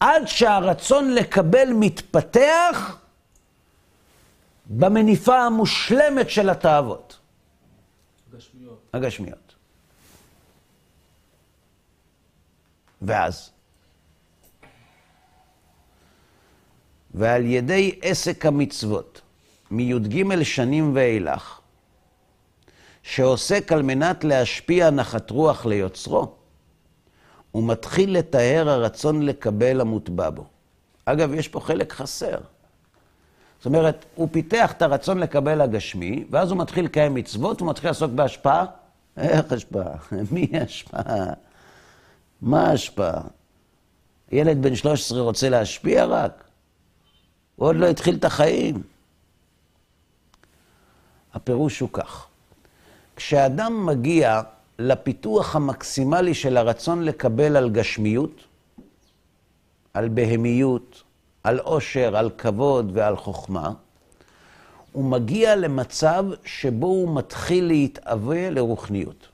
עד שהרצון לקבל מתפתח במניפה המושלמת של התאוות. הגשמיות. הגשמיות. ואז? ועל ידי עסק המצוות, מי"ג שנים ואילך, שעוסק על מנת להשפיע נחת רוח ליוצרו, הוא מתחיל לתאר הרצון לקבל המוטבע בו. אגב, יש פה חלק חסר. זאת אומרת, הוא פיתח את הרצון לקבל הגשמי, ואז הוא מתחיל לקיים מצוות, הוא מתחיל לעסוק בהשפעה. איך השפעה? מי השפעה? מה השפעה? ילד בן 13 רוצה להשפיע רק? הוא עוד לא התחיל את החיים. הפירוש הוא כך, כשאדם מגיע לפיתוח המקסימלי של הרצון לקבל על גשמיות, על בהמיות, על עושר, על כבוד ועל חוכמה, הוא מגיע למצב שבו הוא מתחיל להתאווה לרוחניות.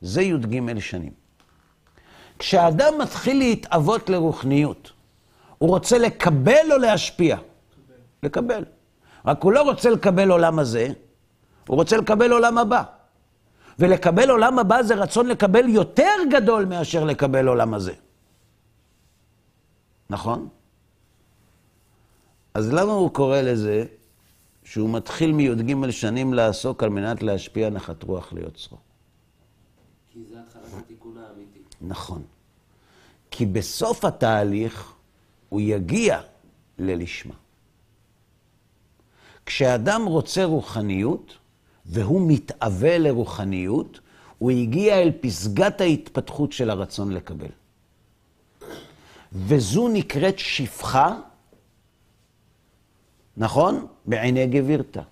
זה י"ג שנים. כשאדם מתחיל להתאוות לרוחניות, הוא רוצה לקבל או להשפיע? לקבל. רק הוא לא רוצה לקבל עולם הזה, הוא רוצה לקבל עולם הבא. ולקבל עולם הבא זה רצון לקבל יותר גדול מאשר לקבל עולם הזה. נכון? אז למה הוא קורא לזה שהוא מתחיל מי"ג שנים לעסוק על מנת להשפיע נחת רוח ליוצרו? כי זה התחלת התיקון האמיתי. נכון. כי בסוף התהליך הוא יגיע ללשמה. כשאדם רוצה רוחניות, והוא מתאווה לרוחניות, הוא הגיע אל פסגת ההתפתחות של הרצון לקבל. וזו נקראת שפחה, נכון? בעיני גבירתה.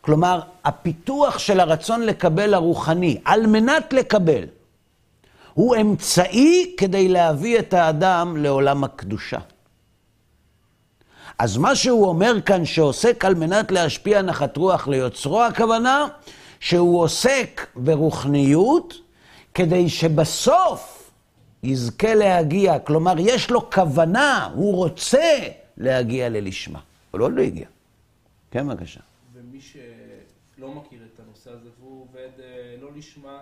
כלומר, הפיתוח של הרצון לקבל הרוחני, על מנת לקבל, הוא אמצעי כדי להביא את האדם לעולם הקדושה. אז מה שהוא אומר כאן, שעוסק על מנת להשפיע נחת רוח ליוצרו, הכוונה שהוא עוסק ברוחניות כדי שבסוף יזכה להגיע. כלומר, יש לו כוונה, הוא רוצה להגיע ללשמה. אבל עוד לא הגיע. כן, בבקשה. ומי שלא מכיר את הנושא הזה, והוא עובד אה, לא לשמה,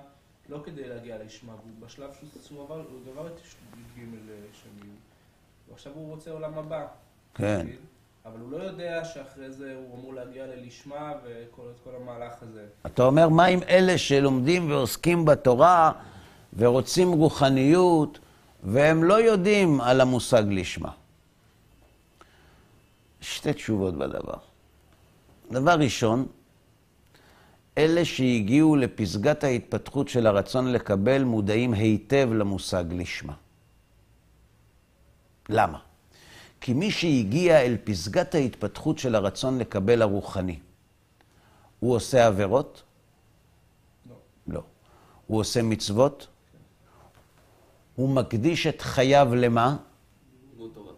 לא כדי להגיע לשמה, והוא בשלב שהוא עבר, הוא עבר את י"ג שנים, ועכשיו הוא רוצה עולם הבא. כן. אבל הוא לא יודע שאחרי זה הוא אמור להגיע ללשמה וכל המהלך הזה. אתה אומר, מה עם אלה שלומדים ועוסקים בתורה ורוצים רוחניות, והם לא יודעים על המושג לשמה? שתי תשובות בדבר. דבר ראשון, אלה שהגיעו לפסגת ההתפתחות של הרצון לקבל מודעים היטב למושג לשמה. למה? כי מי שהגיע אל פסגת ההתפתחות של הרצון לקבל הרוחני, הוא עושה עבירות? לא. לא. הוא עושה מצוות? הוא מקדיש את חייו למה?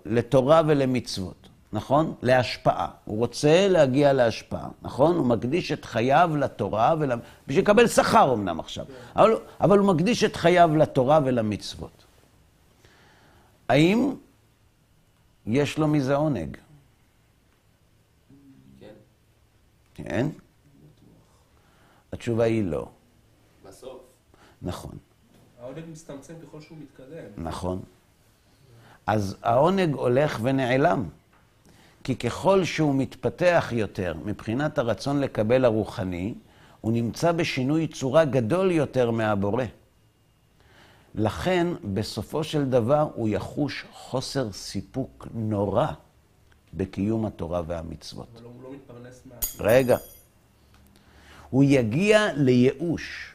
לתורה ולמצוות, נכון? להשפעה. הוא רוצה להגיע להשפעה, נכון? הוא מקדיש את חייו לתורה ול... בשביל לקבל שכר אמנם עכשיו, אבל, אבל הוא מקדיש את חייו לתורה ולמצוות. האם יש לו מזה עונג? כן? כן? התשובה היא לא. בסוף. נכון, העונג מצטמצם ככל שהוא מתקדם. נכון. אז העונג הולך ונעלם. כי ככל שהוא מתפתח יותר מבחינת הרצון לקבל הרוחני, הוא נמצא בשינוי צורה גדול יותר מהבורא. לכן, בסופו של דבר, הוא יחוש חוסר סיפוק נורא בקיום התורה והמצוות. אבל הוא לא מתפרנס מה... רגע. הוא יגיע לייאוש.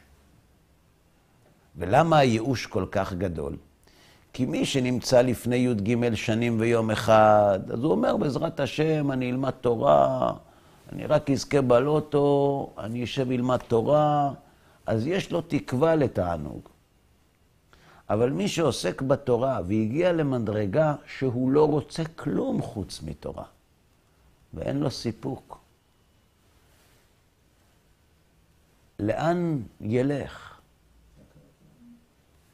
ולמה הייאוש כל כך גדול? כי מי שנמצא לפני י"ג שנים ויום אחד, אז הוא אומר, בעזרת השם, אני אלמד תורה, אני רק אזכה בלוטו, אני אשב ללמד תורה, אז יש לו תקווה לתענוג. אבל מי שעוסק בתורה והגיע למדרגה שהוא לא רוצה כלום חוץ מתורה, ואין לו סיפוק, לאן ילך?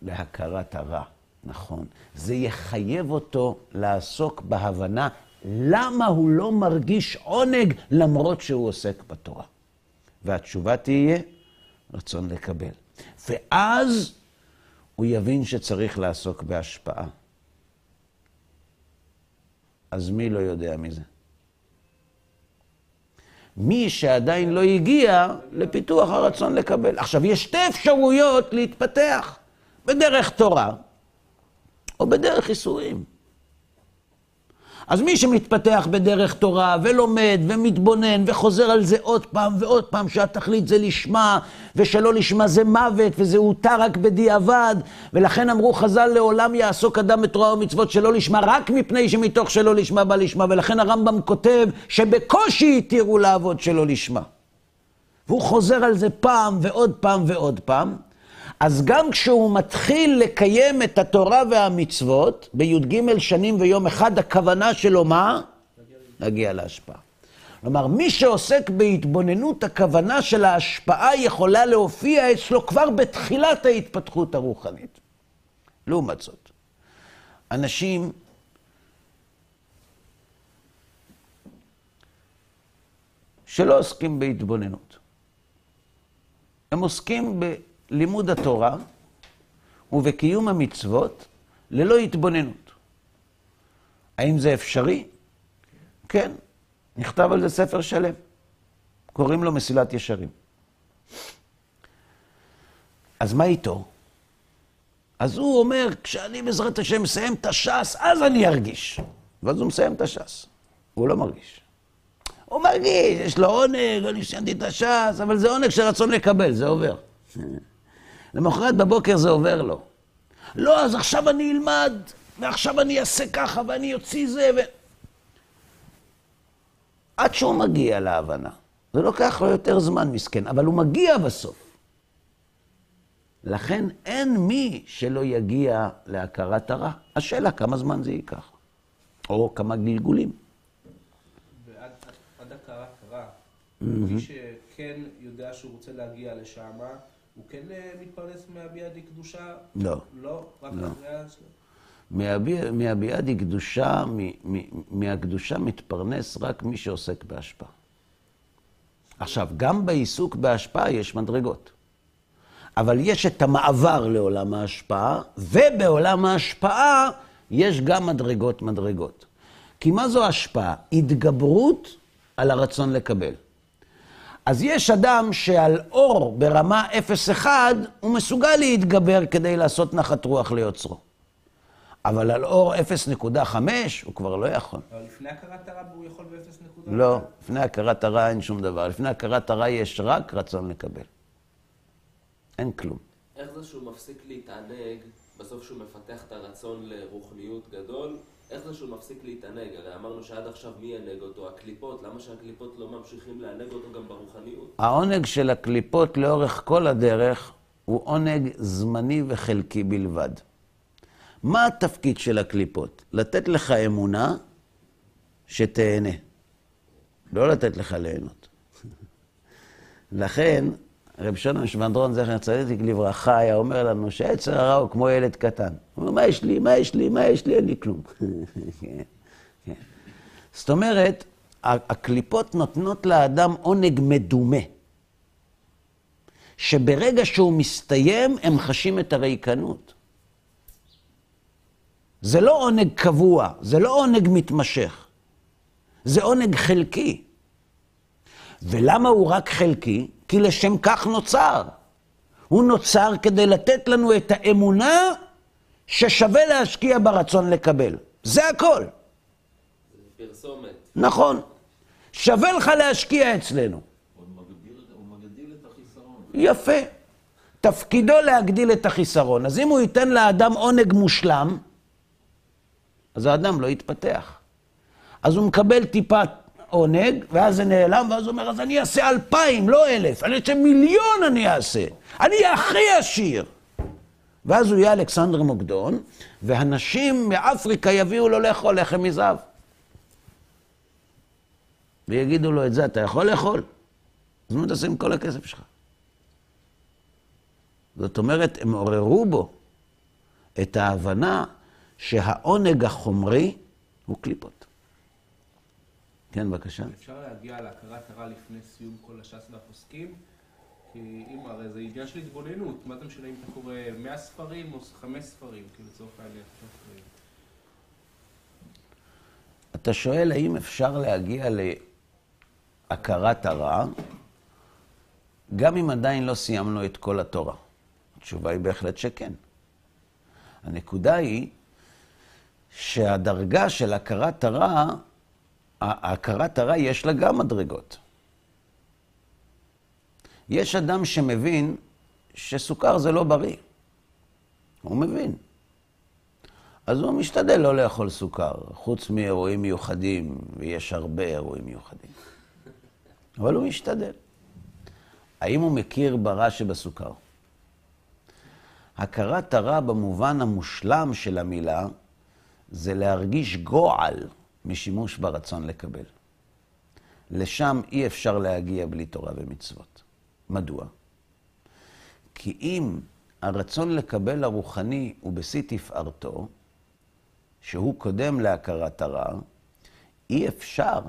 להכרת הרע, נכון. זה יחייב אותו לעסוק בהבנה למה הוא לא מרגיש עונג למרות שהוא עוסק בתורה. והתשובה תהיה רצון לקבל. ואז הוא יבין שצריך לעסוק בהשפעה. אז מי לא יודע מזה? מי שעדיין לא הגיע לפיתוח הרצון לקבל. עכשיו, יש שתי אפשרויות להתפתח, בדרך תורה או בדרך ייסורים. אז מי שמתפתח בדרך תורה ולומד ומתבונן וחוזר על זה עוד פעם ועוד פעם שהתכלית זה לשמה ושלא לשמה זה מוות וזה הותר רק בדיעבד ולכן אמרו חז"ל לעולם יעסוק אדם בתורה ומצוות שלא לשמה רק מפני שמתוך שלא לשמה בא לשמה ולכן הרמב"ם כותב שבקושי התירו לעבוד שלא לשמה. והוא חוזר על זה פעם ועוד פעם ועוד פעם. אז גם כשהוא מתחיל לקיים את התורה והמצוות, בי"ג שנים ויום אחד, הכוונה שלו מה? להגיע להשפעה. כלומר, מי שעוסק בהתבוננות, הכוונה של ההשפעה יכולה להופיע אצלו כבר בתחילת ההתפתחות הרוחנית. לעומת זאת, אנשים שלא עוסקים בהתבוננות. הם עוסקים בלימוד התורה ובקיום המצוות ללא התבוננות. האם זה אפשרי? כן. נכתב על זה ספר שלם. קוראים לו מסילת ישרים. אז מה איתו? אז הוא אומר, כשאני בעזרת השם מסיים את הש"ס, אז אני ארגיש. ואז הוא מסיים את הש"ס. הוא לא מרגיש. הוא מרגיש, יש לו עונג, אני סיימתי את הש"ס, אבל זה עונג של רצון לקבל, זה עובר. למחרת בבוקר זה עובר לו. לא, אז עכשיו אני אלמד, ועכשיו אני אעשה ככה, ואני אוציא זה, ו... עד שהוא מגיע להבנה. זה לוקח לו יותר זמן, מסכן, אבל הוא מגיע בסוף. לכן אין מי שלא יגיע להכרת הרע. השאלה כמה זמן זה ייקח, או כמה גלגולים. ועד עד הכרת הרע, מי שכן יודע שהוא רוצה להגיע לשם, הוא כן אה, מתפרנס מהביאה דקדושה? לא. לא? רק לא. אחרי השלב? מהביע- מהביאה דקדושה, מ- מ- מהקדושה מתפרנס רק מי שעוסק בהשפעה. עכשיו, גם בעיסוק בהשפעה יש מדרגות. אבל יש את המעבר לעולם ההשפעה, ובעולם ההשפעה יש גם מדרגות מדרגות. כי מה זו השפעה? התגברות על הרצון לקבל. אז יש אדם שעל אור ברמה 0-1, הוא מסוגל להתגבר כדי לעשות נחת רוח ליוצרו. אבל על אור 0.5 הוא כבר לא יכול. אבל לפני הכרת הרע הוא יכול באפס נקודה? לא, לפני הכרת הרע אין שום דבר. לפני הכרת הרע יש רק רצון לקבל. אין כלום. איך זה שהוא מפסיק להתענג, בסוף שהוא מפתח את הרצון לרוחניות גדול, איך זה שהוא מפסיק להתענג? הרי אמרנו שעד עכשיו מי ינהג אותו? הקליפות, למה שהקליפות לא ממשיכים לענג אותו גם ברוחניות? העונג של הקליפות לאורך כל הדרך הוא עונג זמני וחלקי בלבד. מה התפקיד של הקליפות? לתת לך אמונה שתהנה, לא לתת לך ליהנות. לכן, רב שונם שוונדרון, זכר צדיק לברכה, היה אומר לנו שהעצר הרע הוא כמו ילד קטן. הוא אומר, מה יש לי, מה יש לי, מה יש לי, אין לי כלום. כן. זאת אומרת, הקליפות נותנות לאדם עונג מדומה, שברגע שהוא מסתיים, הם חשים את הריקנות. זה לא עונג קבוע, זה לא עונג מתמשך, זה עונג חלקי. ולמה הוא רק חלקי? כי לשם כך נוצר. הוא נוצר כדי לתת לנו את האמונה ששווה להשקיע ברצון לקבל. זה הכל. פרסומת. נכון. שווה לך להשקיע אצלנו. הוא מגדיל, הוא מגדיל את החיסרון. יפה. תפקידו להגדיל את החיסרון. אז אם הוא ייתן לאדם עונג מושלם, אז האדם לא יתפתח. אז הוא מקבל טיפה עונג, ואז זה נעלם, ואז הוא אומר, אז אני אעשה אלפיים, לא אלף, אני אעשה מיליון אני אעשה. אני אהיה הכי עשיר. ואז הוא יהיה אלכסנדר מוקדון, והנשים מאפריקה יביאו לו לאכול לחם מזהב. ויגידו לו את זה, אתה יכול לאכול? אז מה תעשה עם כל הכסף שלך? זאת אומרת, הם עוררו בו את ההבנה שהעונג החומרי הוא קליפות. כן, בבקשה. אפשר להגיע להכרת הרע לפני סיום כל הש"ס והפוסקים? כי אם הרי זה עניין של התבוננות, מה זה משנה אם אתה קורא 100 ספרים או 5 ספרים, כאילו לצורך העניין. אתה שואל האם אפשר להגיע להכרת הרע, גם אם עדיין לא סיימנו את כל התורה. התשובה היא בהחלט שכן. הנקודה היא שהדרגה של הכרת הרע, הכרת הרע יש לה גם מדרגות. יש אדם שמבין שסוכר זה לא בריא. הוא מבין. אז הוא משתדל לא לאכול סוכר, חוץ מאירועים מיוחדים, ויש הרבה אירועים מיוחדים. אבל הוא משתדל. האם הוא מכיר ברע שבסוכר? הכרת הרע במובן המושלם של המילה, זה להרגיש גועל משימוש ברצון לקבל. לשם אי אפשר להגיע בלי תורה ומצוות. מדוע? כי אם הרצון לקבל הרוחני הוא בשיא תפארתו, שהוא קודם להכרת הרע, אי אפשר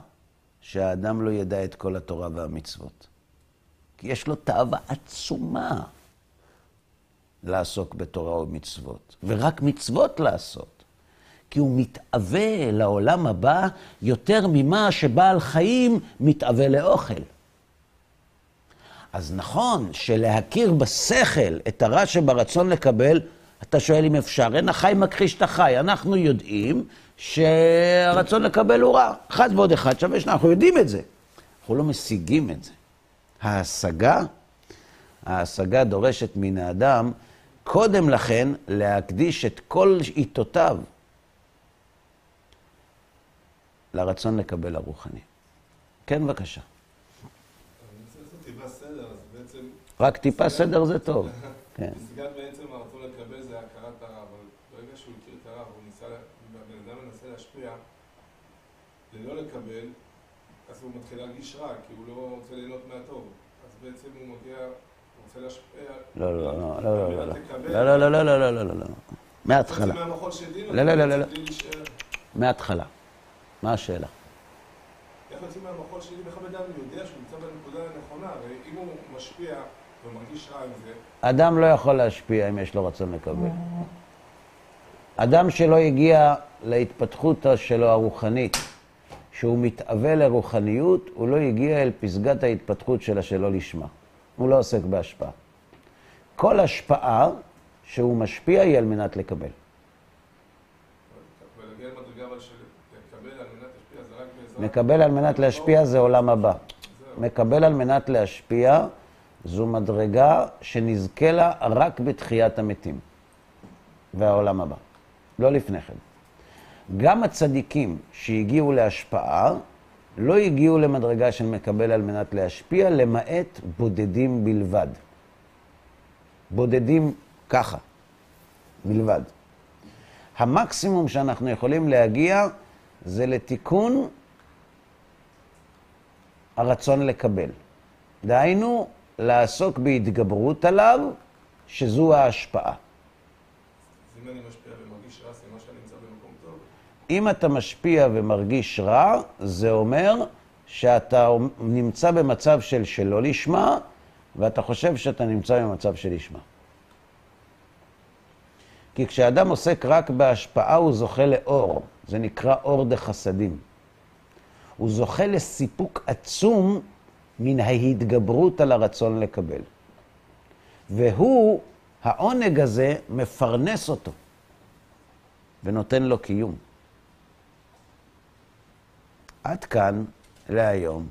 שהאדם לא ידע את כל התורה והמצוות. כי יש לו תאווה עצומה לעסוק בתורה ומצוות, ורק מצוות לעשות. כי הוא מתאווה לעולם הבא יותר ממה שבעל חיים מתאווה לאוכל. אז נכון שלהכיר בשכל את הרע שברצון לקבל, אתה שואל אם אפשר. אין החי מכחיש את החי. אנחנו יודעים שהרצון לקבל הוא רע. אחד ועוד אחד שווה שניים, אנחנו יודעים את זה. אנחנו לא משיגים את זה. ההשגה, ההשגה דורשת מן האדם קודם לכן להקדיש את כל עיתותיו לרצון לקבל הרוחני. כן, בבקשה. רק טיפה סדר זה טוב. כן. פסגת בעצם הרצון לקבל זה הכרת הרע, אבל ברגע שהוא הכיר את הרע והוא ניסה, והבן אדם מנסה להשפיע ללא לקבל, אז הוא מתחיל להרגיש רע, כי הוא לא רוצה ליהנות מהטוב. אז בעצם הוא מגיע, הוא רוצה להשפיע... לא, לא, לא, לא, לא, לא, לא, לא, לא, לא, לא, לא, לא, לא, לא, לא. מההתחלה, לא, לא, לא, לא, לא. מההתחלה. מה השאלה? איך יוצאים מהמחול שלי, איך הבן אדם יודע שהוא נמצא בנקודה הנכונה, הרי אם הוא משפיע ומרגיש רע עם זה, אדם לא יכול להשפיע אם יש לו רצון לקבל. אדם שלא הגיע להתפתחות שלו הרוחנית, שהוא מתאווה לרוחניות, הוא לא הגיע אל פסגת ההתפתחות שלה שלא לשמה. הוא לא עוסק בהשפעה. כל השפעה שהוא משפיע היא על מנת לקבל. ולהגיע למדרגה אבל של לקבל על מנת להשפיע זה רק בעזרת... מקבל על מנת להשפיע זה עולם הבא. מקבל על מנת להשפיע זו מדרגה שנזכה לה רק בתחיית המתים והעולם הבא, לא לפני כן. גם הצדיקים שהגיעו להשפעה לא הגיעו למדרגה של מקבל על מנת להשפיע, למעט בודדים בלבד. בודדים ככה, בלבד. המקסימום שאנחנו יכולים להגיע זה לתיקון הרצון לקבל. דהיינו, לעסוק בהתגברות עליו, שזו ההשפעה. אז אם אני משפיע ומרגיש רע, סימן שאני נמצא במקום טוב. אם אתה משפיע ומרגיש רע, זה אומר שאתה נמצא במצב של שלא לשמה, ואתה חושב שאתה נמצא במצב של לשמה. כי כשאדם עוסק רק בהשפעה, הוא זוכה לאור. זה נקרא אור דחסדים. הוא זוכה לסיפוק עצום מן ההתגברות על הרצון לקבל. והוא, העונג הזה, מפרנס אותו ונותן לו קיום. עד כאן להיום.